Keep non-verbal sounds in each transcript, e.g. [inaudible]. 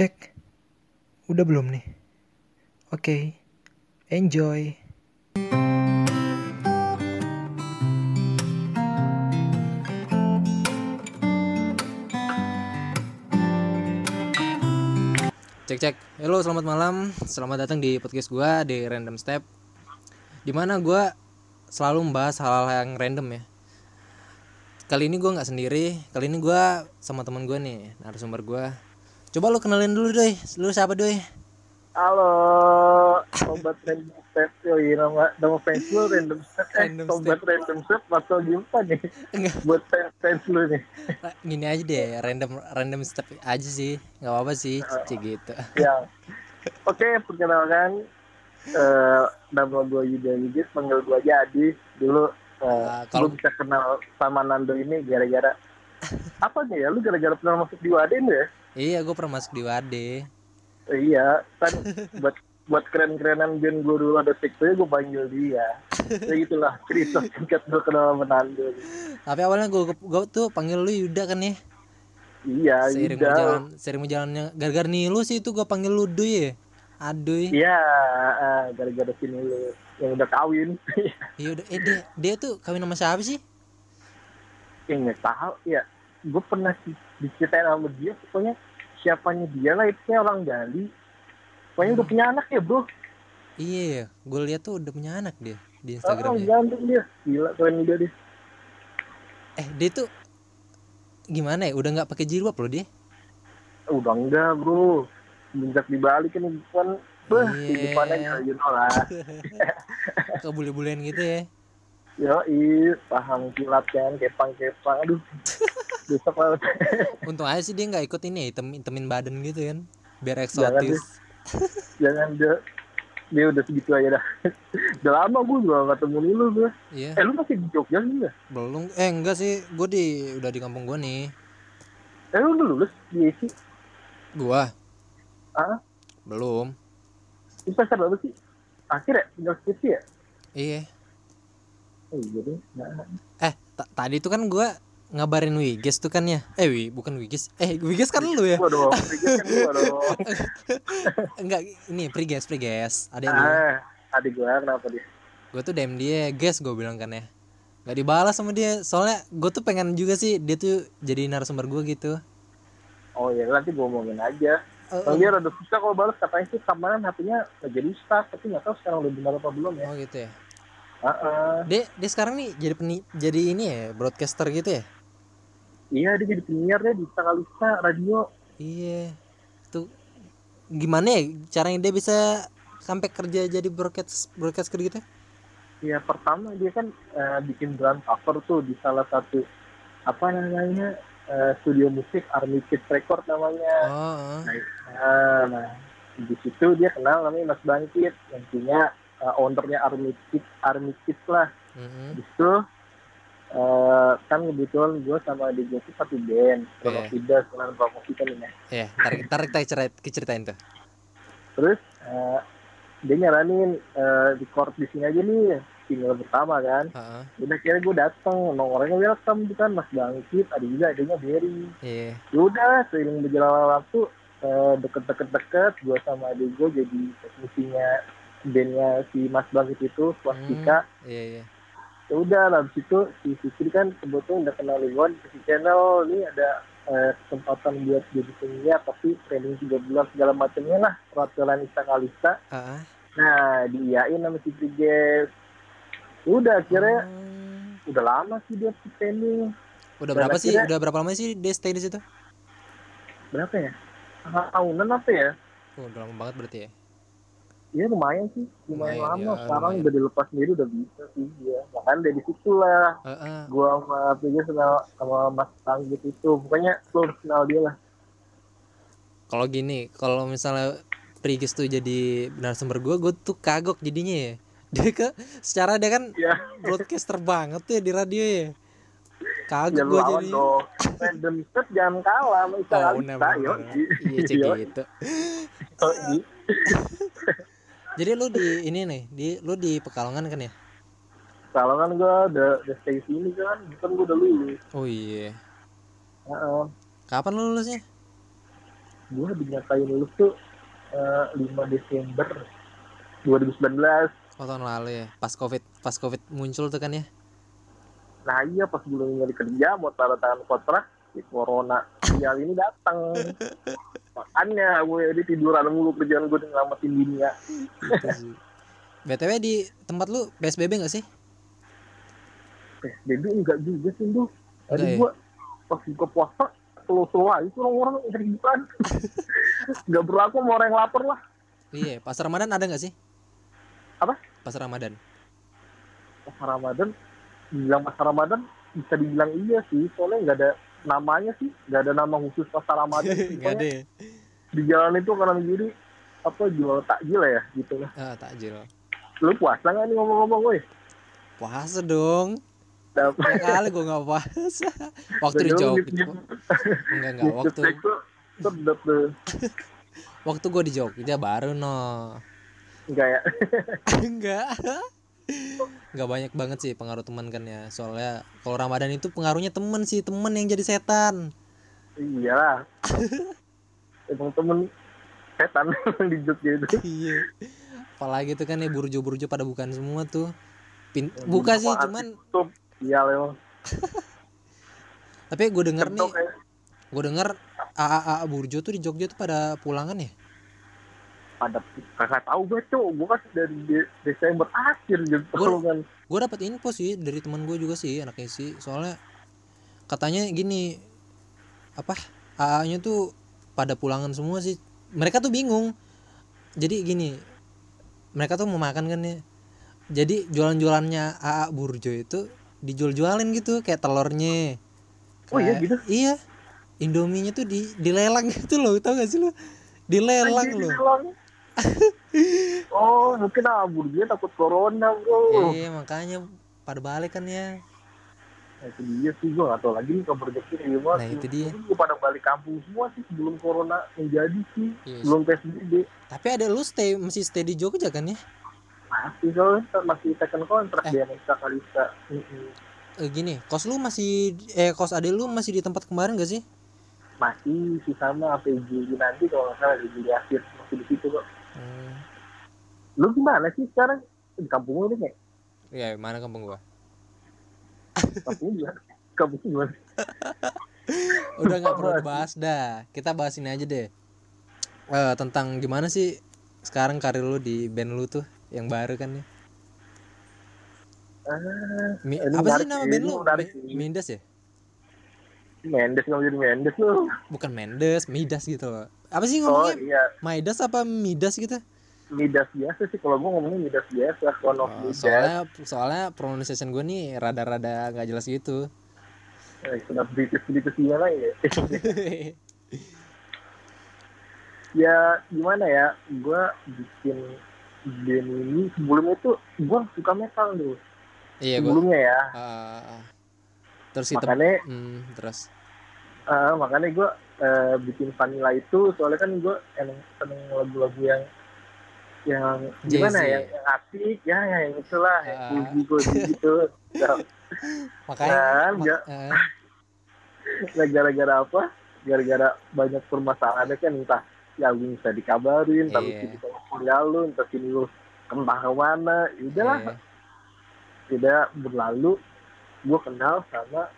Cek. Udah belum nih? Oke. Enjoy. Cek cek. Halo, selamat malam. Selamat datang di podcast gua di Random Step. Di mana gua selalu membahas hal-hal yang random ya. Kali ini gua nggak sendiri. Kali ini gua sama teman gua nih, narasumber gua. Coba lu kenalin dulu doi. Lu siapa doi? Halo, sobat random step, yoi nama nama fans lu random step, eh, Random sobat random step atau gimana nih? Enggak. Buat fans, fans lu nih, Nah, Gini aja deh, random random step aja sih. nggak apa-apa sih, cek gitu. ya. Oke, perkenalkan, eh nama gue Yuda Yudis, panggil gue aja Adi. Dulu, eh, Ah, kalau- bisa kenal sama Nando ini gara-gara apa nih ya? Lu gara-gara pernah masuk di Waden ya? Iya, gue pernah masuk di Wade. Iya, kan buat buat keren-kerenan band gue dulu ada sekte gue panggil dia. Ya gitulah cerita singkat gue kenal sama Nando. Tapi awalnya gue gue tuh panggil lu Yuda kan ya. Iya, Seiring Yuda. berjalan, seiring berjalannya gara-gara nih lu sih itu gue panggil lu Duy ya. Aduy. Iya, ah, gara-gara sini lu yang udah kawin. Iya udah, eh dia, dia tuh kawin sama siapa sih? Nggak tahu ya. Gue pernah di- diceritain sama dia, pokoknya siapanya dia lah itu orang Bali. Pokoknya udah punya anak ya bro. Iya, gue lihat tuh udah punya anak dia di Oh, Instagramnya. ganteng dia. Gila keren juga dia. Eh dia tuh gimana ya? Udah nggak pakai jilbab loh dia. Udah enggak bro. Semenjak di Bali kan bukan Beh, Iya. kehidupannya ya you know lah. [laughs] Kebule-bulean gitu ya. Yo, paham kilat kan, kepang-kepang. Aduh, [laughs] besok banget. Untung aja sih dia nggak ikut ini, hitam hitamin badan gitu kan. Biar Jangan eksotis. Jangan dia, dia udah segitu aja dah. [laughs] udah lama gue juga gak ketemu lu gue. Iya. Eh lu masih di Jogja sih nggak? Belum. Eh enggak sih, gue di udah di kampung gue nih. Eh lu udah lulus di ISI? Gua Ah, belum. itu semester berapa sih? Akhir ya? Tinggal skripsi ya? Iya. Oh iya Eh, ta- tadi tuh kan gua ngabarin Wiges tuh kan ya. Eh, wi, bukan Wiges. Eh, Wiges kan lu ya. pikir kan gua dong. [laughs] Enggak, ini Priges, Priges. Ada lu. Ah, adik gua kenapa dia? Gue tuh DM dia, guys gue bilang kan ya. Gak dibalas sama dia. Soalnya gue tuh pengen juga sih dia tuh jadi narasumber gue gitu. Oh iya nanti gua omongin aja. Oh, Kalau dia rada susah kalau balas katanya sih kemarin nggak jadi stuck, tapi nggak tahu sekarang udah benar apa belum ya. oh gitu ya. Ah, ah. Dia dia sekarang nih jadi peni, jadi ini ya, broadcaster gitu ya. Iya dia jadi penyiar deh di Takalista radio. Iya. Tuh gimana ya caranya dia bisa sampai kerja jadi broadcast broadcaster gitu? Ya pertama dia kan eh, bikin brand cover tuh di salah satu apa namanya eh, studio musik Army Kids Record namanya. Oh, oh. Nah, nah, di situ dia kenal namanya Mas Bangkit yang punya uh, ownernya Army Kids, Army Kids lah. Mhm. Situ uh, kan kebetulan gue sama adik gue tuh satu band, Iya. Tidak, sekarang promosi kan ini. Iya, ntar ntar kita ceritain, ceritain tuh. Terus uh, dia nyaranin uh, record di sini aja nih, single pertama kan. Heeh. Udah kira gue dateng, nomornya welcome tuh kan Mas Bangkit, ada juga adanya Berry. Iya. Yaudah, seiring berjalan waktu eh, deket-deket-deket, gue sama adik gue jadi teknisinya bandnya si Mas Bangkit itu, Swastika. Hmm, Iya, iya. Ya udah, lah habis itu si Fikri kan kebetulan udah kenal Liwon di channel, ini ada eh, kesempatan buat jadi penyiar, tapi training tiga bulan segala macamnya lah, peraturan Ista Kalista. Heeh. Nah, diiyain sama si Priges. Ya Udah, akhirnya Oh. udah lama sih dia training. Udah Dan berapa sih? akhirnya- Udah berapa lama sih dia stay di situ? Berapa ya? Tahunan apa ya? Oh, udah lama banget berarti ya. Iya lumayan sih, lumayan, Lumayan, lama. ya, Sekarang lumayan. udah dilepas sendiri udah bisa sih dia. Bahkan dari situ lah, Heeh. gua sama PJ sama, sama Mas Tanggit itu, pokoknya harus kenal dia lah. Kalau gini, kalau misalnya Prigis tuh jadi narasumber gue, gue tuh kagok jadinya ya. [laughs] Dia ke secara dia kan Ya, broadcaster banget tuh ya di radio ya. Kagok jangan gue jadi. Random set jangan kalah sama Oh, bener. Iya cek Yo, gitu. [laughs] Jadi lu di ini nih, di lu di Pekalongan kan ya? Kalau kan gua udah, udah stay sini kan, bukan gua udah lulus. Oh iya. Heeh. Kapan lu lulusnya? gue dinyatain lulus tuh eh, 5 Desember 2019 Oh tahun lalu ya. Pas covid pas covid muncul tuh kan ya. nah iya pas belum nyari kerja mau tanda tangan kontrak si corona sial ini datang [laughs] makanya gue ini tiduran mulu kerjaan gue nyelamatin dunia Itu sih. BTW di tempat lu PSBB gak sih? PSBB enggak juga sih tuh tadi ya? gue pas buka puasa slow-slow aja tuh orang-orang keributan [laughs] nggak berlaku sama orang yang lapar lah Iya, pas Ramadan ada gak sih? Apa? Pas Ramadan. pas Ramadan dibilang pas Ramadan bisa dibilang iya sih soalnya nggak ada namanya sih nggak ada nama khusus pasar Ramadan [laughs] Gak ada ya? di jalan itu kanan kiri apa jual takjil ya gitu lah Ah, takjil. lu puasa nggak nih ngomong-ngomong woi Puasa dong. Dapat. Kali gue gak puasa. [laughs] Waktu di Jogja. Enggak enggak waktu [laughs] waktu gue di Jogja baru no. enggak ya enggak. Enggak banyak banget sih pengaruh teman kan ya. Soalnya kalau Ramadan itu pengaruhnya temen sih, temen yang jadi setan. iyalah [laughs] emang temen setan [laughs] di Jogja itu Iya. Apalagi itu kan ya burjo-burjo pada bukan semua tuh. Pin- buka sih cuman iya [laughs] tapi gue denger nih Kentok kayak gue denger AA burjo tuh di Jogja tuh pada pulangan ya pada kakak tahu gue tuh gue kan dari De- Desember akhir gitu Gua- kan. gue dapat info sih dari teman gue juga sih anaknya sih soalnya katanya gini apa AA nya tuh pada pulangan semua sih. Mereka tuh bingung. Jadi gini mereka tuh mau makan kan ya. Jadi jualan-jualannya AA Burjo itu dijual-jualin gitu kayak telurnya. Oh iya Kayak- gitu? iya. Indominya tuh di dilelang gitu loh tau gak sih lo dilelang Anjir, loh. dilelang. [laughs] oh mungkin abur dia takut corona bro. Iya makanya pada balik kan ya. Nah, itu dia sih gue gak tau lagi nih kabar gimana Nah, itu dia. gue pada balik kampung semua sih sebelum corona menjadi sih. Iya, belum PSBB tapi ada lu stay masih stay di Jogja kan ya? Masih soalnya masih tekan kontrak Eh. dia Nesa Kalista. Eh, gini kos lu masih eh kos ade lu masih di tempat kemarin gak sih? Masih sih sama sampai Juli nanti kalau nggak salah di Juli akhir. Masih di situ kok hmm. lu gimana sih sekarang? Di kampung lu nih kayak ya mana kampung gua? Kampung gimana? Kampung gimana? [laughs] Udah nggak perlu dibahas dah. Kita bahas ini aja deh. Eh, tentang gimana sih sekarang karir lu di band lu tuh yang baru kan ya ah Mi- Ini apa sih nama band lu. Mindas ya? Mendes nggak jadi Mendes lu. Bukan Mendes Midas gitu loh apa sih oh ngomongnya iya. Midas apa Midas gitu? Midas biasa sih. Kalau gua ngomongnya Midas biasa one of Oh, Midas. soalnya soalnya pronunciation gue nih rada-rada nggak jelas gitu. Eh, sudah British British gimana ya. [laughs] Ya gimana ya? Gua bikin band ini. Sebelumnya tuh gua suka metal tuh iya gue sebelumnya ya. Terus itu makanya hmm, terus? Eh, makanya gua eh, bikin vanilla itu soalnya kan gua emang seneng lagu-lagu yang yang gimana ya yang asik ya yang itulah yang Ah. gitu [laughs] Nah, makanya Nah, mak- eh, [laughs] Nah, gara-gara apa? Gara-gara banyak permasalahannya kan entah ya lu bisa dikabarin, Iya. sini sama kuliah lu, entah sini lu entah ke mana, ya udahlah. eh, Tidak berlalu, gue kenal sama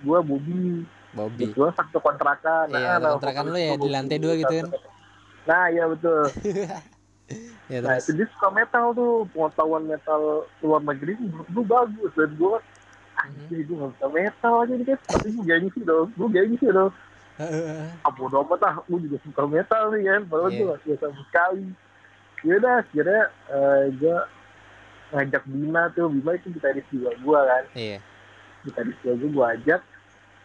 gue Bobby. Bobby Gue satu kontrakan. Iya, nah, kontrakan vokalis lu ya, gua di lantai dua gitu kan? Nah, iya betul. [laughs] ya Nah, itu dia suka metal tuh, pengetahuan metal luar negeri gue bagus. Dan gue, anjir gue gak bisa metal aja nih kan. Tapi gue gengsi dong, gue gengsi dong. Eh, ah bodo amat ah gue juga suka metal nih kan padahal Iya. gue gak suka sama sekali yaudah akhirnya uh, gue ngajak Bima tuh Bima itu gitaris juga gue kan iya gitaris juga gue gue ajak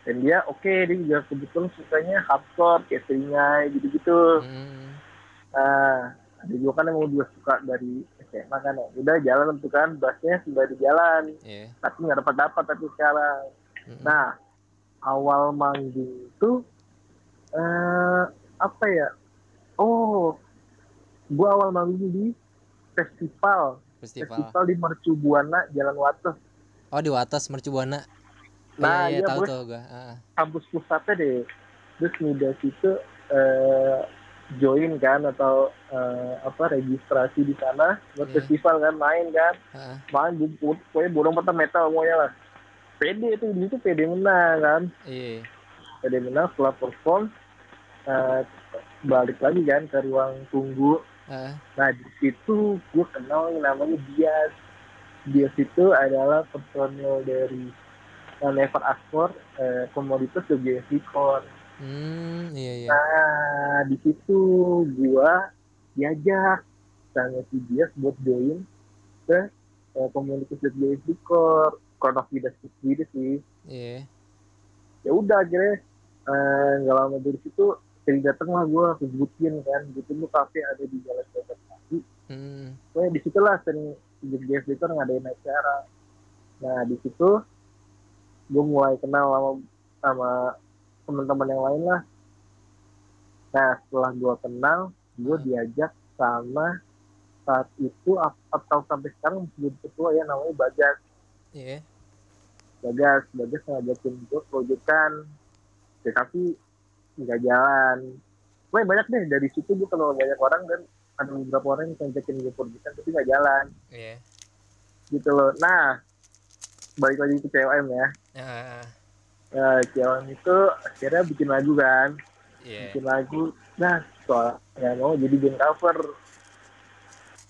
dan dia oke dia juga kebetulan sukanya hardcore kayak Seringai gitu-gitu. Hmm, nah ada juga kan yang mau suka dari SMA kan ya. Udah jalan tuh kan bassnya sudah di jalan. Iya. Tapi nggak dapat dapat tapi sekarang. Mm-mm. Nah, awal manggung itu eh apa ya? Oh, gua awal manggung di festival, festival. Festival di Mercu Buana Jalan Wates. oh di Wates Mercubuana Nah, iya, iya tahu tuh gue Ah, Kampus pusatnya deh. Terus Midas itu eh, join kan atau eh, apa registrasi di sana buat Hmm. festival kan main kan. Heeh. main bu- bu- pokoknya borong mata metal semuanya lah. Pede itu di situ pede menang kan. Iya. Pede menang setelah perform eh, balik lagi kan ke ruang tunggu. Heeh. nah di situ gue kenal yang namanya Dias. Dias itu adalah personil dari Never Ask For eh, komoditas Jogja Record hmm iya iya Nah, di situ gua diajak sama si Dias buat join ke eh, komunitas Jogja Record Crown of Midas sendiri sih. iya Ya udah akhirnya eh, nggak lama dari situ jadi dateng lah gua ke Butin kan. Butin tuh kafe ada di Jalan Jalan Kaki. hmm Pokoknya di situ lah sering Jogja Record ngadain acara. Nah, di situ gue mulai kenal sama sama teman-teman yang lain lah. Nah, setelah gue kenal, gue diajak sama saat itu atau sampai sekarang masih jadi ketua ya namanya Bagas. iya Bagas, Bagas ngajakin gue proyekan, ya, tapi nggak jalan. Pokoknya banyak deh dari situ gue kenal banyak orang dan ada beberapa orang yang ngajakin gue proyekan tapi nggak jalan iya gitu loh. Nah, balik lagi ke COM ya. Heeh. Nah, COM itu akhirnya bikin lagu kan, iya bikin lagu. Nah, soalnya mau jadi band cover.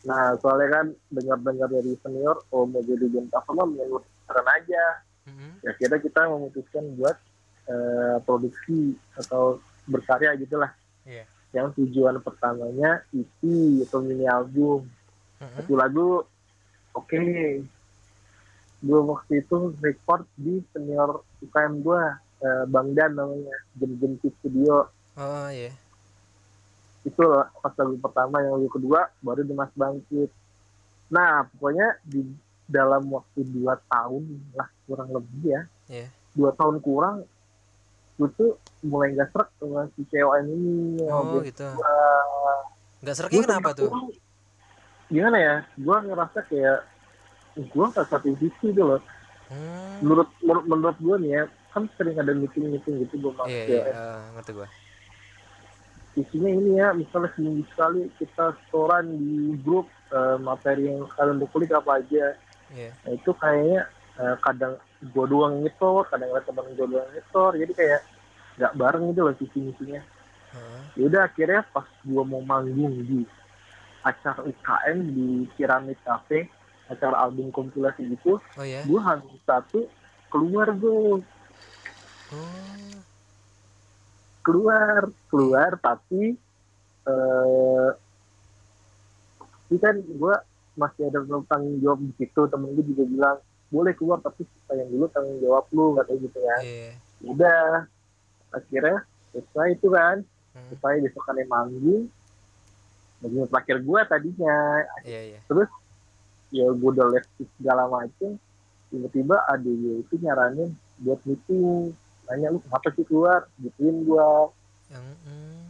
Nah, soalnya kan dengar-dengar dari senior, oh mau jadi band cover mah menurut keren aja. Mhm. Ya akhirnya kita memutuskan buat eh, produksi atau berkarya gitulah. Iya. Yang tujuan pertamanya EP atau mini album. Mhm. satu lagu oke gue waktu itu record di senior UKM gue eh, Bang Dan namanya Jam Jam Studio. Oh iya. Itu pas lagu pertama yang lagu kedua baru di Mas Bangkit. Nah pokoknya di dalam waktu dua tahun lah kurang lebih ya. Iya. dua tahun kurang gue tuh mulai gak serak sama si COM ini oh gitu. Nggak seraknya kenapa tuh? gimana ya gue ngerasa kayak gue gak satu visi gitu loh. Hmm. menurut menurut, menurut gue nih ya kan sering ada meeting meeting gitu gue masuk iya ya iya eh, ngerti gua. Isinya ini ya misalnya seminggu sekali kita setoran di grup eh, materi yang kalian mau kulik apa aja. Iya. Nah, itu kayaknya eh, kadang gue doang nyetor kadang ada teman gue doang nyetor. Jadi kayak nggak bareng gitu loh visi misinya Heeh. yaudah akhirnya pas gue mau manggung di acara UKM di Piramid Cafe acara album kompilasi gitu oh ya gue hamil satu keluar gue oh. Keluar keluar tapi eh ini kan gue masih ada tanggung jawab di situ. Temen gue juga bilang boleh keluar tapi sayang dulu tanggung jawab lu katanya gitu ya. Iya. Udah akhirnya selesai itu kan Hmm. selesai besokannya manggung manggung terakhir gue tadinya. Iya iya ya gue udah les segala macem tiba-tiba adik gue itu nyaranin buat meeting nanya lu kenapa sih keluar? Gituin gue yang hmm.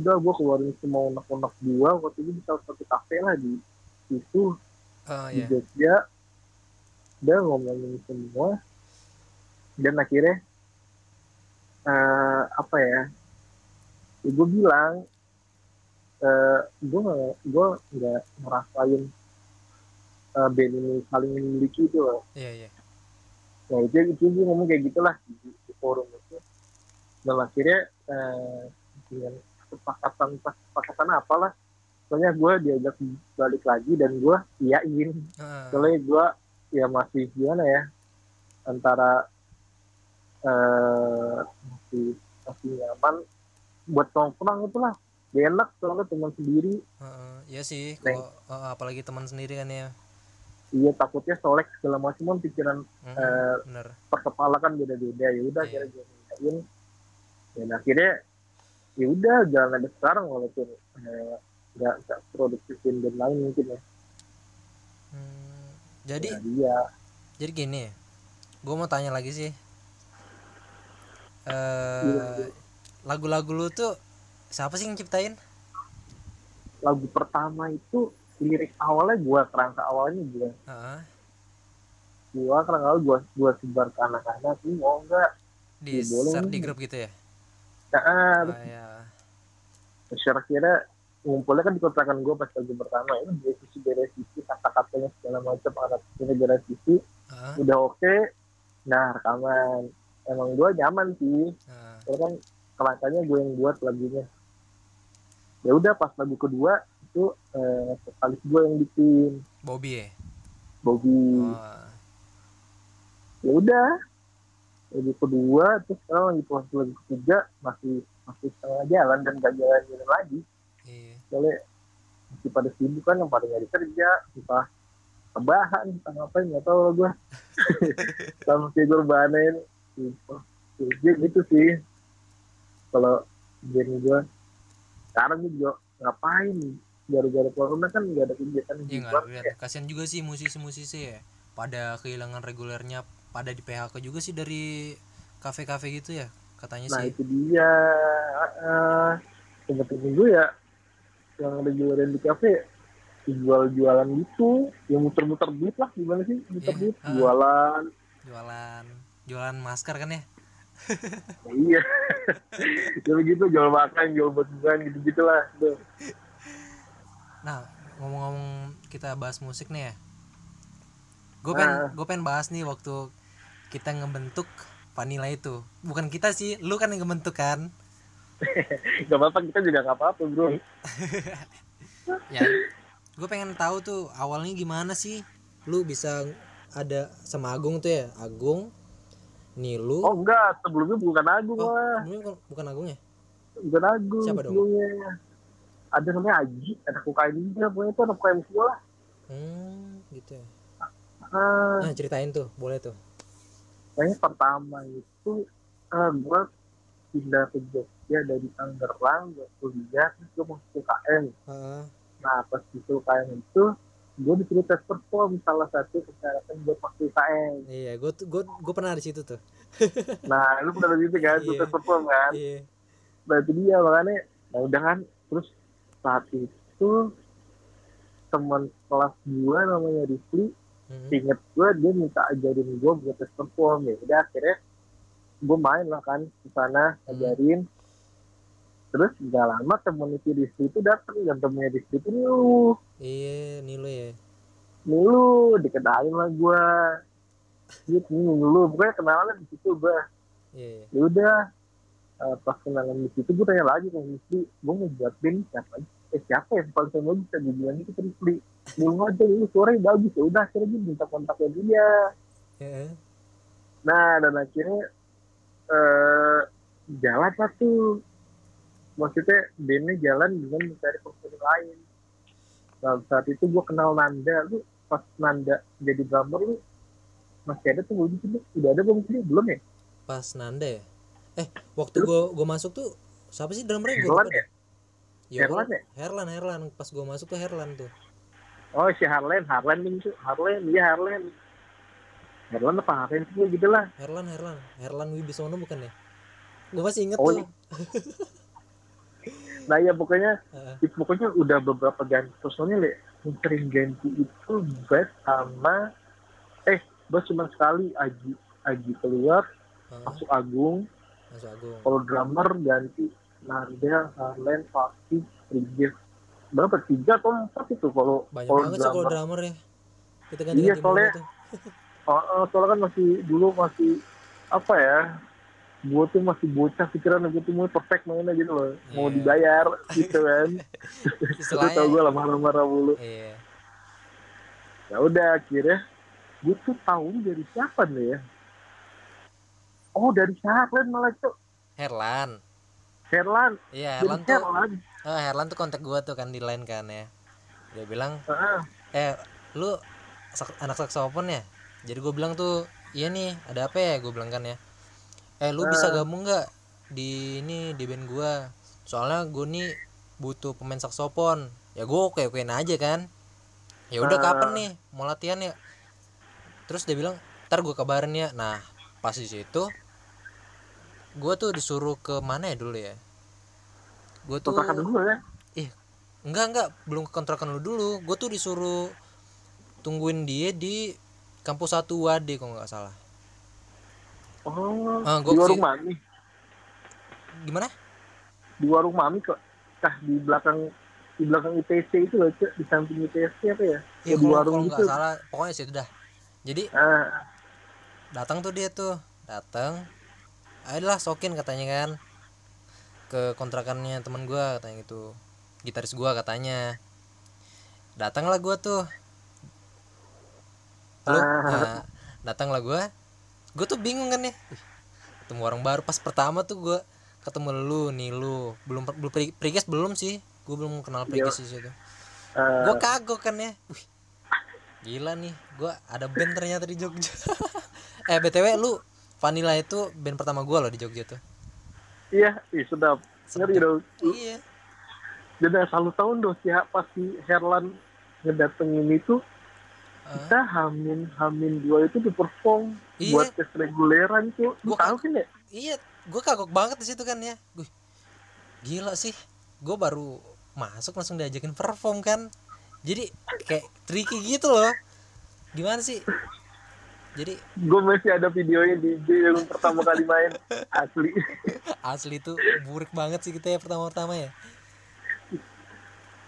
udah gue keluarin semua unek-unek gue waktu itu di salah satu kafe lah di situ oh di iya. Jogja. Udah ngomongin semua. Dan akhirnya eh, apa ya, ya gue bilang eh gue gue nggak ngerasain eh, band ini saling memiliki itu loh iya iya. Ya itu itu gue ngomong kayak gitulah di, di forum itu. Dan akhirnya eh, dengan kesepakatan kesepakatan apalah soalnya gue diajak balik lagi dan gue iyain. Heeh. soalnya gue ya masih gimana ya antara eh masih masih nyaman buat nongkrong itulah. Gak enak soalnya teman sendiri. Heeh. iya sih kalau eh, apalagi teman sendiri kan ya iya takutnya solek segala macam kan pikiran Mhm. Eh, bener per kepala kan beda-beda ya udah Iya. akhirnya gue mintain dan akhirnya ya udah jalan ada sekarang walaupun eh, nggak nggak produktifin dan lain mungkin ya Hmm, jadi Nah, dia jadi gini gue mau tanya lagi sih Iya. lagu-lagu lu tuh siapa sih yang ciptain lagu pertama itu lirik awalnya gue kerangka awalnya gue Heeh. gue kerangka awal gue gue sebar ke anak-anak ini mau nggak? Di Iya, boleh. di grup gitu ya? Nah oh, ya. terus kira-kira ngumpulnya kan di kontrakan gue pas lagi pertama. Itu beresisi beresisi kata-katanya segala macam alat-alatnya beresisi Hah? udah oke. Nah rekaman. Emang gue nyaman sih. Nah, Soalnya kan kelakanya gue yang buat lagunya. Ya udah pas lagu kedua itu eh, vokalis gue yang bikin. Bobby ya? Bobby. Oh. ya udah. Lagu kedua terus sekarang lagi proses lagu ketiga masih masih setengah jalan dan gak jalan-jalan lagi. Iya. Soalnya masih pada sibuk kan yang pada nyari kerja entah kebahan entah ngapain nggak tahu gue [laughs] sama rebahanin. Gitu Jadi gitu sih. Kalau band gue sekarang gue juga ngapain gara-gara corona kan nggak ada kegiatan Iya nggak luar ada kelihatan. Kasihan juga sih musisi-musisi ya. Pada kehilangan regulernya, pada di PHK juga sih dari kafe-kafe gitu ya. Katanya nah sih. itu dia uh, temen-temen gue ya yang ada jualan di kafe jual-jualan gitu yang muter-muter duit lah gimana sih muter Iya, duit jualan Jualan jualan masker kan ya. [laughs] iya [laughs] ya begitu jual makan jual batu-batuan gitu gitulah tuh Nah, ngomong-ngomong kita bahas musik nih ya. Gue pengen Ah. gue pengen bahas nih waktu kita ngebentuk Vanilla itu. Bukan kita sih, lu kan yang ngebentuk kan. [laughs] gak apa-apa kita juga gak apa-apa bro [laughs] Ya. Gue pengen tahu tuh awalnya gimana sih lu bisa ada sama Agung tuh ya. Agung Nilu. oh enggak sebelumnya bukan Agung Oh, lah bukan, bukan Agung ya? bukan Agung Siapa dong? sebelumnya ada namanya Aji ada kokain juga pokoknya itu anak kokain semua lah Hmm, gitu ya. Ah, Nah, ceritain tuh, boleh tuh. kayaknya pertama itu uh, gue pindah ke Jogja dari Tangerang gue kuliah terus gue masuk UKM Heeh. nah pas di UKM itu gue disuruh tes perform salah satu persyaratan buat masuk UKM Iya, gue gue gue pernah di situ tuh. [laughs] nah lu pernah gitu kan Iya. tes perform kan Iya. nah itu dia makanya nah udah kan terus saat itu teman kelas gue namanya Rifli Hmm. inget gue dia minta ajarin gue buat tes perform ya udah akhirnya gue main lah kan ke sana Hmm. ajarin terus gak lama temen itu Rizky itu datang dan temennya Rizky itu lu Iya, Nilu ya. lu dikenalin lah gue gitu nih lu pokoknya kenalan di situ gue Iya. iya. ya udah eh, pas kenalan di situ gue tanya lagi ke Rizky gue mau buat band siapa eh siapa yang paling sama bisa dibilang itu Rizky belum aja lu suaranya bagus ya udah akhirnya gue minta kontaknya dia Heeh. Nah, dan akhirnya eh jalan lah tuh. Maksudnya bandnya jalan dengan mencari personil lain. Nah, saat itu gue kenal Nanda. Lu pas Nanda jadi drummer lu masih ada tuh di sini. Udah ada belum sih? Belum ya? Pas Nanda ya. Eh, waktu gua gua masuk tuh siapa sih drummernya gua lupa ya? Ya, Herlan ya? Herlan, Herlan. Pas gua masuk tuh Herlan tuh. Oh, si Harlan. Harlan nih tuh. Harlan. Iya, Harlan. Harlan apa Harlan sih gitu lah. Herlan, Herlan. Herlan Wibisono bukan ya? Gua masih inget Oh, tuh. iya. [laughs] Nah, ya pokoknya itu pokoknya udah beberapa ganti personil ya yang sering ganti itu Bas sama eh Bas cuma sekali Aji Aji keluar Heeh. masuk Agung Masuk Agung. kalau drummer ganti Nanda Harlen Fakti Rigis berapa tiga atau empat itu kalau Banyak kalau banget sih kalau drummer ya. Kita ganti-ganti Iya, soalnya- oh, [laughs] soalnya kan masih dulu masih apa ya gue tuh masih bocah pikiran gue tuh mau perfect mainnya gitu loh mau Iya. dibayar [laughs] gitu kan Istilahnya. tau gue lah marah-marah mulu Iya. ya udah akhirnya gue tuh tahu dari siapa nih ya oh dari Herlan malah itu Herlan. Herlan Iya, Herlan tuh Herlan oh, Herlan tuh kontak gua tuh kan di line kan ya. Dia bilang, Heeh. "Eh, lu sak- anak saksofon ya?" Jadi gue bilang tuh, "Iya nih, ada apa ya?" Gue bilang kan ya. "Eh, lu bisa gabung nggak di ini di band gua? Soalnya gue nih butuh pemain saksofon." Ya gue oke-okein aja kan. Ya udah Ah. kapan nih mau latihan ya? Terus dia bilang, "Ntar gue kabarin ya." Nah, pas di situ gue tuh disuruh ke mana ya dulu ya? Gue tuh kontrakan gue ya? Enggak enggak. Belum ke kontrakan lu dulu. Gue tuh disuruh tungguin dia di kampus 1 Wade kalau nggak salah. Oh di gua warung sih- mana nih gimana? Di warung mami kok. Kah di belakang di belakang ITC itu loh di samping ITC apa ya? Iya di kalau warung kalau itu. nggak salah. Pokoknya sih udah jadi ah. datang tuh dia tuh. Datang ayolah sokin katanya kan. Ke kontrakannya teman gua katanya gitu. Gitaris gua katanya. Datanglah gua tuh. Lu? Nah, datanglah gua. Gua tuh bingung kan ya ketemu orang baru pas pertama tuh gua ketemu lu nih lu. Belum belum Priges belum sih. Gua belum kenal Priges di situ. Ah, gue kagok kan ya. Wih, gila nih gue ada band ternyata di Jogja. [laughs] Eh btw lu Vanilla itu band pertama gue loh di Jogja tuh. Iya ih sedap. Ngeri dong. Iya. Dan selalu tahun dong si pas si Herlan ngedatengin itu kita hamin hamin dua itu di perform Iya. buat tes reguleran tuh lu Gua tahu kan ya iya gue kagok banget di situ kan ya. Wih, gila sih. Gue baru masuk langsung diajakin perform kan. Jadi kayak tricky gitu loh. Gimana sih jadi gue masih ada videonya di IG yang pertama kali main. Asli. Asli tuh burik banget sih kita ya pertama-pertama ya.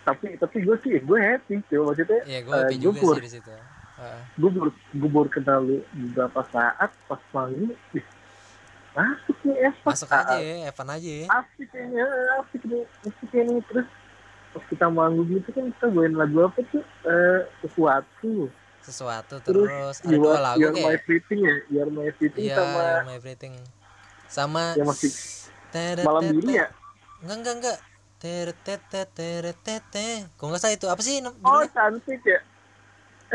Tapi tapi gue sih gue happy cuy. Maksudnya iya gue happy gue juga sih di situ. Gue baru gue baru kenal lu beberapa saat pas ih, masuk nih Evan. Masuk aja ya Evan aja ya. Asik kayaknya asik nih asik kayaknya terus pas kita manggung gitu kan kita bawain lagu apa tuh? Eh sesuatu sesuatu terus terus ada dua lagu You Are My kayak Everything ya? You Are My Everything iya sama You're My Everything sama yang masih malam diri ya? Enggak enggak enggak. Teret tete teret tete kok nggak salah itu? Apa sih oh cantik ya?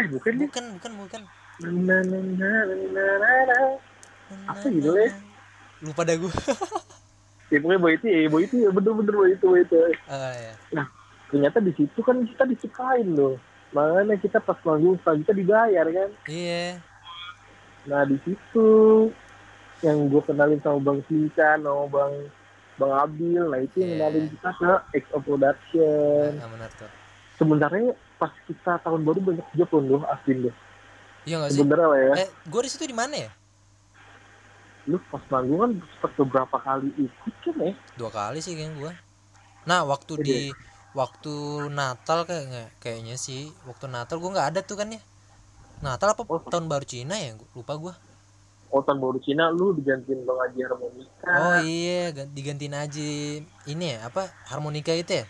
Eh bukan nih bukan bukan bukan. Na na na na na na na Apa judulnya? lupa dah gue [laughs] ya pokoknya boy itu ya boy itu ya. Bener-bener boy itu boy itu. Ah ya nah ternyata di situ kan kita disukain loh makanya kita pas manggung kita dibayar kan? Iya. Nah di situ yang gue kenalin sama bang Sinca sama bang bang Abil. Nah itu yang Iya. kenalin kita ke XO Production. Nah, benar tuh. Sebenarnya pas kita tahun baru banyak job loh asli loh iya nggak sih? Sebenarnya lah ya. Eh gue di situ di mana ya? Lu pas manggung kan sempat beberapa kali ikut kan ya? Dua kali sih kayaknya gue nah waktu Iya. di waktu Natal kayaknya kayaknya sih. Waktu Natal gue nggak ada tuh kan ya. Natal apa Oh. tahun baru Cina ya? Lupa gue oh tahun baru Cina lu digantiin bang Haji harmonika. Oh iya. Gan- digantiin aja ini ya apa? Harmonika itu ya?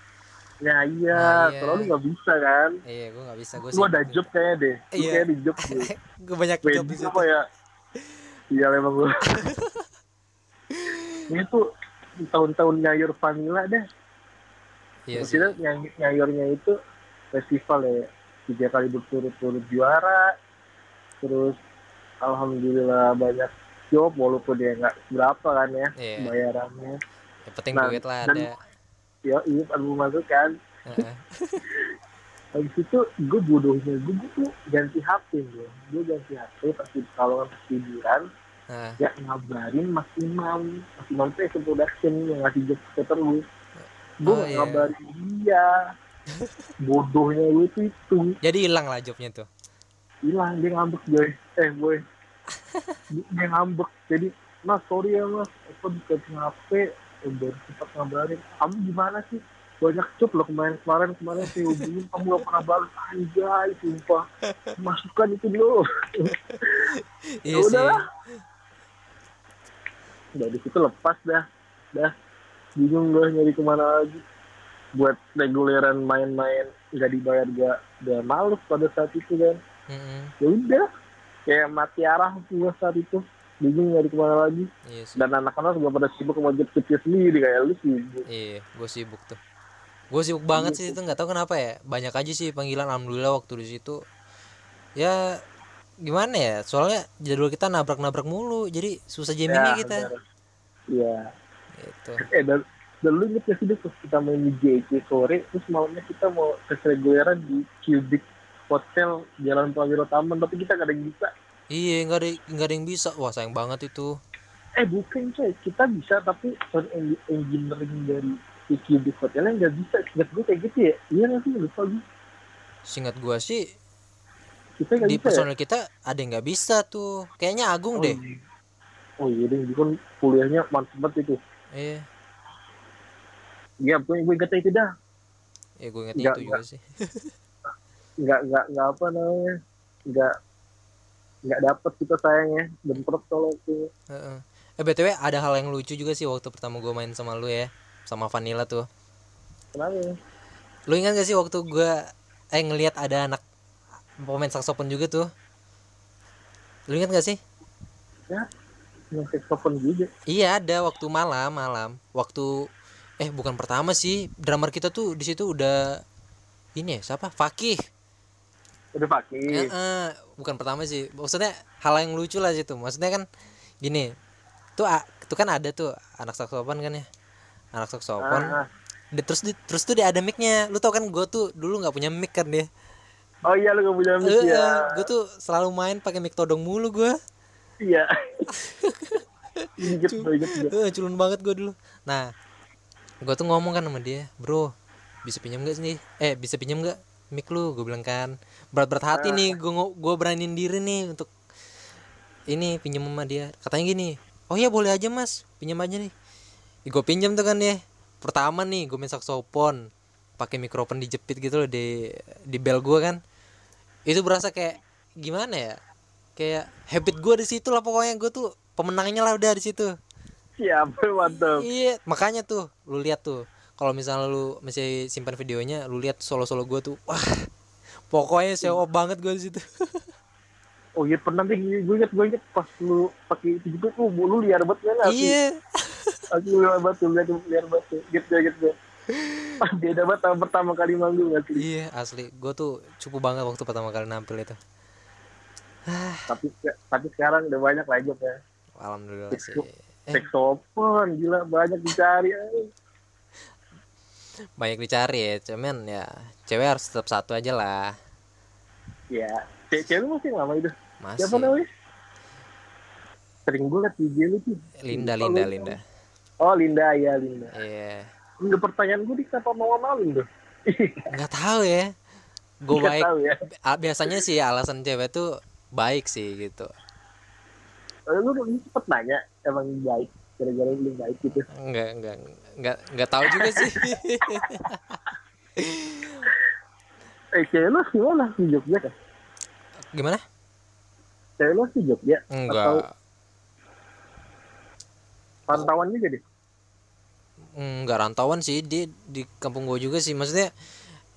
Ya iya. Nah, iya. soalnya lu nggak bisa kan? Iya gue nggak bisa. Gue lu ada job kayaknya deh. Lu Iya. kayak di job deh. [laughs] Gue banyak job di wedding situ. apa ya? Iya emang gue [laughs] ini tuh tahun-tahun nyayur vanilla deh iya sih. maksudnya nyay- nyayurnya itu festival ya. Tiga kali berturut-turut juara. Terus alhamdulillah banyak job walaupun dia nggak berapa kan ya Iya. bayarannya. Yang penting Nah, duit lah dan- ada. Ya iya album masuk kan. Heeh. [laughs] habis itu gue bodohnya gue tuh ganti HP gue gue ganti HP pasti kalau pas tiduran Heeh. ya ngabarin Mas Imam Mas Imam tuh SM production yang ngasih job ke terus gue Oh, iya. ngabarin dia. [laughs] Bodohnya gue tuh itu. Jadi hilang lah jobnya tuh? Hilang dia ngambek boy. Eh boy. [laughs] Dia ngambek. Jadi mas sorry ya mas. Aku dikasih HP baru sempat ngabarin. Kamu gimana sih? Banyak job loh kemarin kemarin kemarin saya hubungin kamu gak pernah balas anjay sumpah. Masukkan itu dulu. [laughs] Iya Ya sih. Udahlah. dari situ lepas dah. Dah bingung gue nyari ke mana lagi. Buat reguleran main-main nggak dibayar gak udah males pada saat itu kan. Mm-mm. ya udah kayak mati arah gue saat itu. Bingung nyari ke mana lagi. Iya sih. Dan anak-anak juga pada sibuk sama job job sendiri kayak lu sibuk iya gue sibuk tuh. Gue sibuk banget sih itu nggak tahu kenapa ya. Banyak aja sih panggilan alhamdulillah waktu di situ. Ya gimana ya? Soalnya jadwal kita nabrak-nabrak mulu jadi susah jaminnya kita. bener. Iya. Gitu Eh dan, dan lu inget gak sih pas kita main di JC sore terus malamnya kita mau tes reguleran di Cubic Hotel Jalan Prawiro Taman tapi kita gak ada yang bisa. iya nggak ada nggak ada yang bisa wah sayang banget itu Eh bukan coy, kita bisa tapi sound en- engineering dari si Cubic Hotelnya nggak bisa. Ingat gue kayak gitu ya? Iya nggak sih lupa gue. singkat gue sih Kita nggak di bisa ya? personel kita ada yang nggak bisa tuh kayaknya Agung deh Oh iya deh, dia kan kuliahnya mantep banget itu. Iya Iya, gue gue ingetnya itu dah. ya gue ingetnya Nggak, itu juga sih [laughs] Nggak nggak nggak apa namanya. Nggak nggak dapet kita sayangnya. Bentrok kalau itu. Heeh. eh btw ada hal yang lucu juga sih waktu pertama gue main sama lu ya sama Vanilla tuh Kenapa? ya? lu ingat gak sih waktu gue eh ngelihat ada anak pemain saksofon juga tuh lu ingat gak sih Ya, saxophone juga. Iya ada waktu malam malam. Waktu eh bukan pertama sih. Drummer kita tuh di situ udah ini ya siapa? Fakih. Udah pakai. Ya, eh, bukan pertama sih. Maksudnya hal yang lucu lah situ. Maksudnya kan gini tuh a- tuh kan ada tuh anak saksofon kan ya? Anak saksofon Ah, ah. Di- terus di, terus tuh dia ada micnya. Lu tau kan gue tuh dulu nggak punya mic kan dia? Oh iya lu gak punya mic ya. gue tuh selalu main pakai mic todong mulu gue Iya. [laughs] Inget gue. Eh, culun banget gue dulu. Nah gue tuh ngomong kan sama dia bro bisa pinjam gak sih eh bisa pinjam gak mic lu? Gue bilang kan. Berat-berat hati nih gue gue beraniin diri nih untuk ini pinjam sama dia. Katanya gini oh ya boleh aja mas. Pinjam aja nih. Gue pinjam tuh kan ya. Pertama nih gue main saksofon pakai mikrofon dijepit gitu loh di di bel gue kan. Itu berasa kayak gimana ya kayak habit gue di situ lah pokoknya gue tuh pemenangnya lah udah di situ Siap, mantap. Iya, makanya tuh lu lihat tuh. Kalau misalnya lu masih simpan videonya, lu lihat solo-solo gue tuh. Wah. Pokoknya show off banget gue di situ. [laughs] Oh iya pernah deh gue inget gue inget pas lu pakai itu juga tuh lu liar banget kan iya. Aku liar banget tuh liar liar banget tuh. Gitu gitu. Ah, [laughs] Beda banget pertama kali manggung asli. Iya, asli. Gue tuh cupu banget waktu pertama kali nampil itu. Tapi tapi sekarang udah banyak lah job ya. Alhamdulillah sih. Eh, Saxophone gila banyak dicari. ay. banyak dicari ya, cuman ya cewek harus tetap satu aja lah. Ya, cewek cewek masih lama itu. Masih. Siapa namanya? Sering gue liat IG lu tuh. Linda, Linda, lu. Linda. Oh Linda ya Linda. Iya. Enggak pertanyaan gue di kenapa mau maling tuh? Nggak tahu ya. Gue baik. ya. Ah, Biasanya sih alasan cewek tuh baik sih gitu. Lu sempet nanya emang baik gara-gara lu baik gitu. Enggak, enggak, enggak, enggak tahu juga sih. [laughs] Eh cewek lu gimana di Jogja kan? Gimana? Cewek lu di Jogja? Atau Enggak. pantauan juga deh? Enggak rantauan sih di di kampung gue juga sih. Maksudnya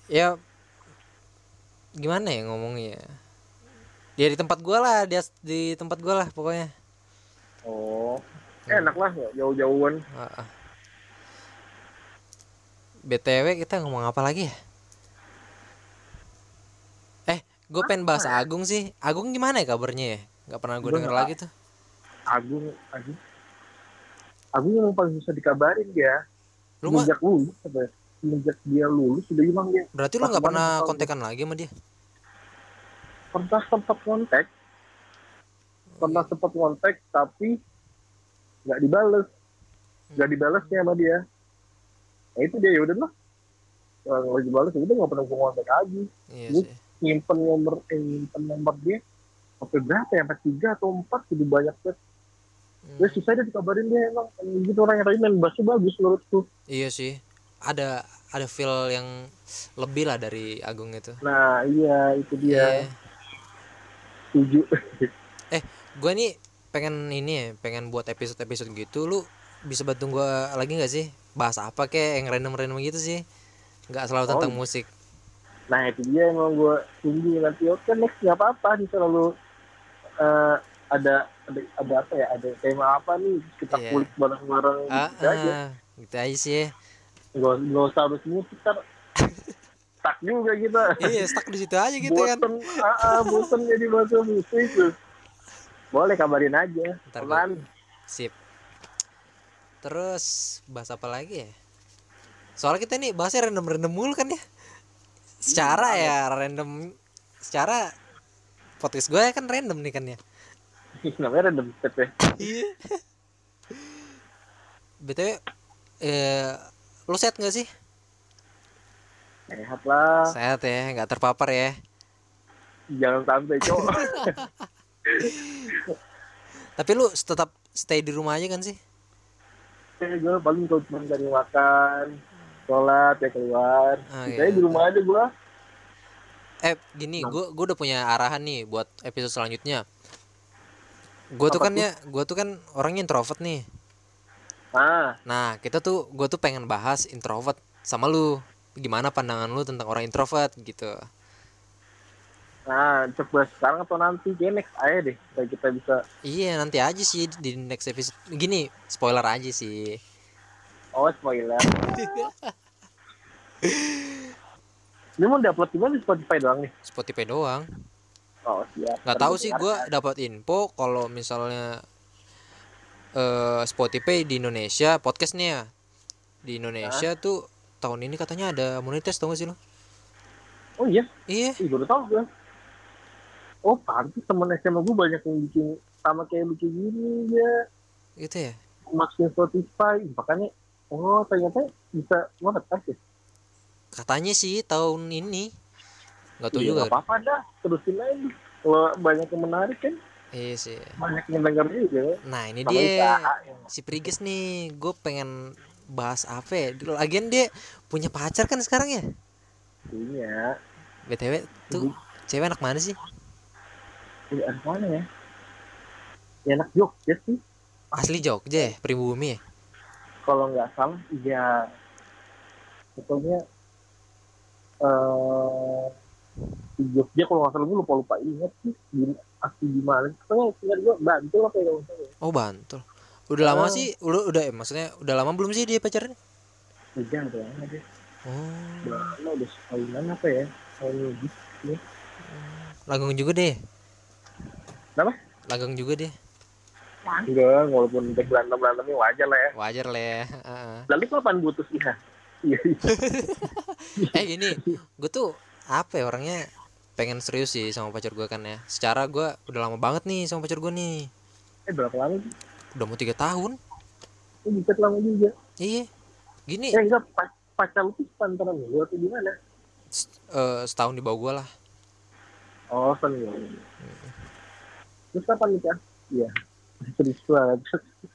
ya gimana ya ngomongnya? Ya di tempat gua lah, di, di tempat gua lah pokoknya. Oh, enak lah jauh-jauhan. Ah, ah. BTW kita ngomong apa lagi ya? Eh, gue pengen bahas Agung sih. Agung gimana ya kabarnya ya? Gak pernah gue Gua denger nggak- lagi tuh. Agung, Agung. Agung yang paling susah dikabarin dia. Lu Sejak lulus, ya? Dia lulus sudah hilang dia. berarti lu nggak pernah kontekan lagi sama dia? Pernah sempat kontak, pernah sempat kontak tapi nggak dibales, nggak dibalesnya sama dia. Nah itu dia ya udah lah. Kalau nggak dibales ya udah nggak pernah gua kontak lagi. Iya sih. Nyimpen nomor, eh, nyimpen nomor dia sampai berapa ya? Sampai tiga atau empat jadi banyak banget. Hmm. Ya susah deh dikabarin dia emang. Gitu orangnya tapi main bassnya bagus menurutku. Iya sih. Ada ada feel yang lebih lah dari Agung itu. Nah iya itu dia. Iya. Setuju. [laughs] Gue nih pengen ini ya, pengen buat episode-episode gitu. Lu bisa bantu gue lagi nggak sih? Bahas apa kek yang random-random gitu sih? Nggak selalu Oh, tentang iya. musik. Nah itu dia emang gue tunggu nanti oke next nggak apa-apa nih selalu eh, ada ada ada apa ya ada tema apa nih kita Iya. kulik bareng-bareng Ah, gitu aja ah, gitu aja sih. nggak usah harus musik ntar stuck juga kita iya, stuck di situ aja gitu kan. bosen ah, ah, bosen jadi bahasa musik boleh kabarin aja teman Sip. Terus bahas apa lagi ya? Soalnya kita nih bahasnya random-random mulu kan ya. Secara ya random secara podcast gue kan random nih kan ya. [laughs] namanya random step ya Iya. [laughs] BTW eh lu sehat gak sih? Sehat lah. Sehat ya, nggak terpapar ya. jangan sampai cowok [laughs] Tapi lu tetap stay di rumah aja kan sih? gue paling kalau cuma cari makan sholat ya keluar. Ah, Sisanya iya. di rumah aja gua. Eh gini gue gue udah punya arahan nih buat episode selanjutnya. Gue tuh kan ya gue tuh kan orangnya introvert nih. Ah. Nah kita tuh gue tuh pengen bahas introvert sama lu gimana pandangan lu tentang orang introvert gitu? Nah coba sekarang atau nanti kayak next aja deh supaya kita bisa. Iya nanti aja sih di next episode. Gini spoiler aja sih. Oh spoiler. [laughs] Ini mau upload di mana? Di Spotify doang nih? Spotify doang. Oh siap. Nggak tahu sih gue dapat info kalau misalnya eh Spotify di Indonesia podcastnya. Ya di Indonesia tuh tahun ini katanya ada monetis tau gak sih lo oh iya iya Ih, baru tau gue. Oh, pantas temen SMA gue banyak yang bikin sama kayak bikin gini ya. gitu ya Masukin Spotify. Makanya, oh ternyata bisa monetas ya. katanya sih tahun ini nggak tahu Iya, juga nggak apa-apa dah. Terusin aja. Kalau banyak yang menarik kan, iya sih banyak yang denger juga. nah ini Sama dia usaha yang- si Priges nih gue pengen bahas apa ya lagian dia punya pacar kan sekarang ya Iya. btw tuh cewek anak mana sih Ini anak mana ya? Ya anak Jogja sih. asli Jogja ya pribumi ya Kalau nggak salah, iya. Pokoknya, eh di Jogja kalau nggak salah gue lupa lupa inget sih asli di mana pokoknya tinggal gue bantu lah kayak gitu oh Bantul udah lama Oh. sih udah udah eh, maksudnya udah lama belum sih dia pacarnya udah udah lama deh oh udah lama udah setahunan apa ya tahun lebih Langgeng juga deh. Kenapa? Langgeng juga deh. enggak walaupun udah berantem berantemnya wajar lah ya Wajar lah ya. Heeh. lalu kapan putus iya iya [laughs] eh gini, gue tuh apa ya orangnya pengen serius sih sama pacar gue kan ya. Secara gue udah lama banget nih sama pacar gue nih. eh berapa lama sih Udah mau tiga tahun. ini bisa lama juga. Iya. Gini. Eh enggak pac pacar lu tuh pantaran lu atau gimana? Eh, setahun di bawah gue lah. oh senior terus kapan nikah? Iya. Serius banget.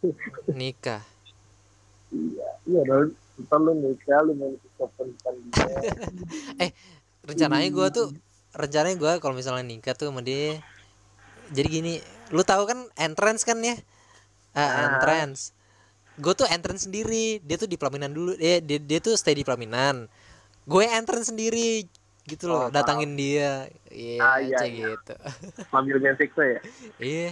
[laughs] Nikah. iya. Iya dong. Ntar lu nikah lu main depan dia. [laughs] Rencananya gue tuh rencananya gue kalau misalnya nikah tuh sama dia. Jadi gini lu tahu kan entrance kan ya Ah. entrance. Gue tuh entrance sendiri dia tuh di pelaminan dulu dia dia, dia tuh stay di pelaminan. Gue entrance sendiri gitu loh Oh, datangin dia. Iya Ah, iya, aja iya. gitu. Ambil main seksa ya? Iya.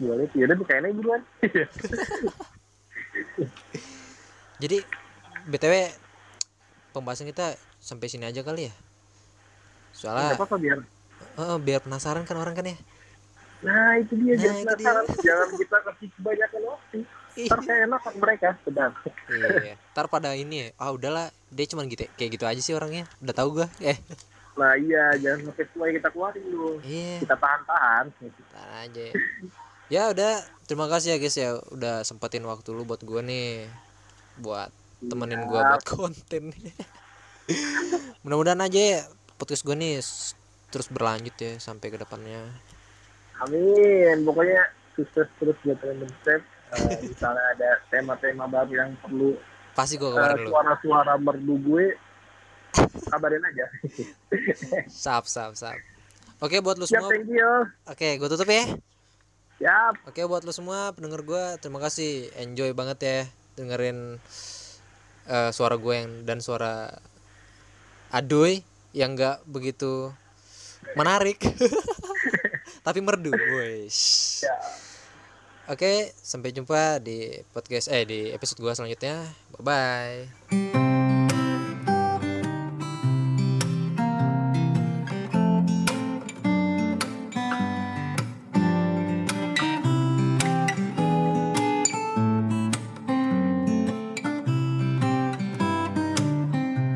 Boleh ya udah aja duluan. [laughs] Jadi btw pembahasan kita sampai sini aja kali ya? Soalnya nggak apa-apa biar eh, biar penasaran kan orang kan ya nah itu dia Nah, jangan itu dia. penasaran [laughs] jangan kita kasih kebanyakan waktu. Ntar kayak enak kan mereka. Sedang iya ntar pada ini ya ah udahlah. Dia cuman gitu kayak gitu aja sih orangnya. Udah tahu gua. Eh. Nah iya jangan sampai semua kita keluarin dulu. Iya. Kita tahan-tahan. Tahan aja. Ya. ya udah terima kasih ya guys ya udah sempetin waktu lu buat gua nih. Buat temenin gua buat konten. [laughs] Mudah-mudahan aja ya podcast gua nih terus berlanjut ya sampai ke depannya amin. Pokoknya sukses terus buat random step Eh, [laughs] misalnya ada tema-tema baru yang perlu pasti gua kabarin lu suara-suara merdu gue kabarin aja. [laughs] Sap sap sap. Oke buat lu semua. oke gua tutup ya. Siap. Oke buat lo semua pendengar gue terima kasih. Enjoy banget ya dengerin eh, suara gue yang dan suara Adoy yang nggak begitu menarik [laughs] tapi merdu guys. Ya. Oke sampai jumpa di podcast eh di episode gue selanjutnya bye bye.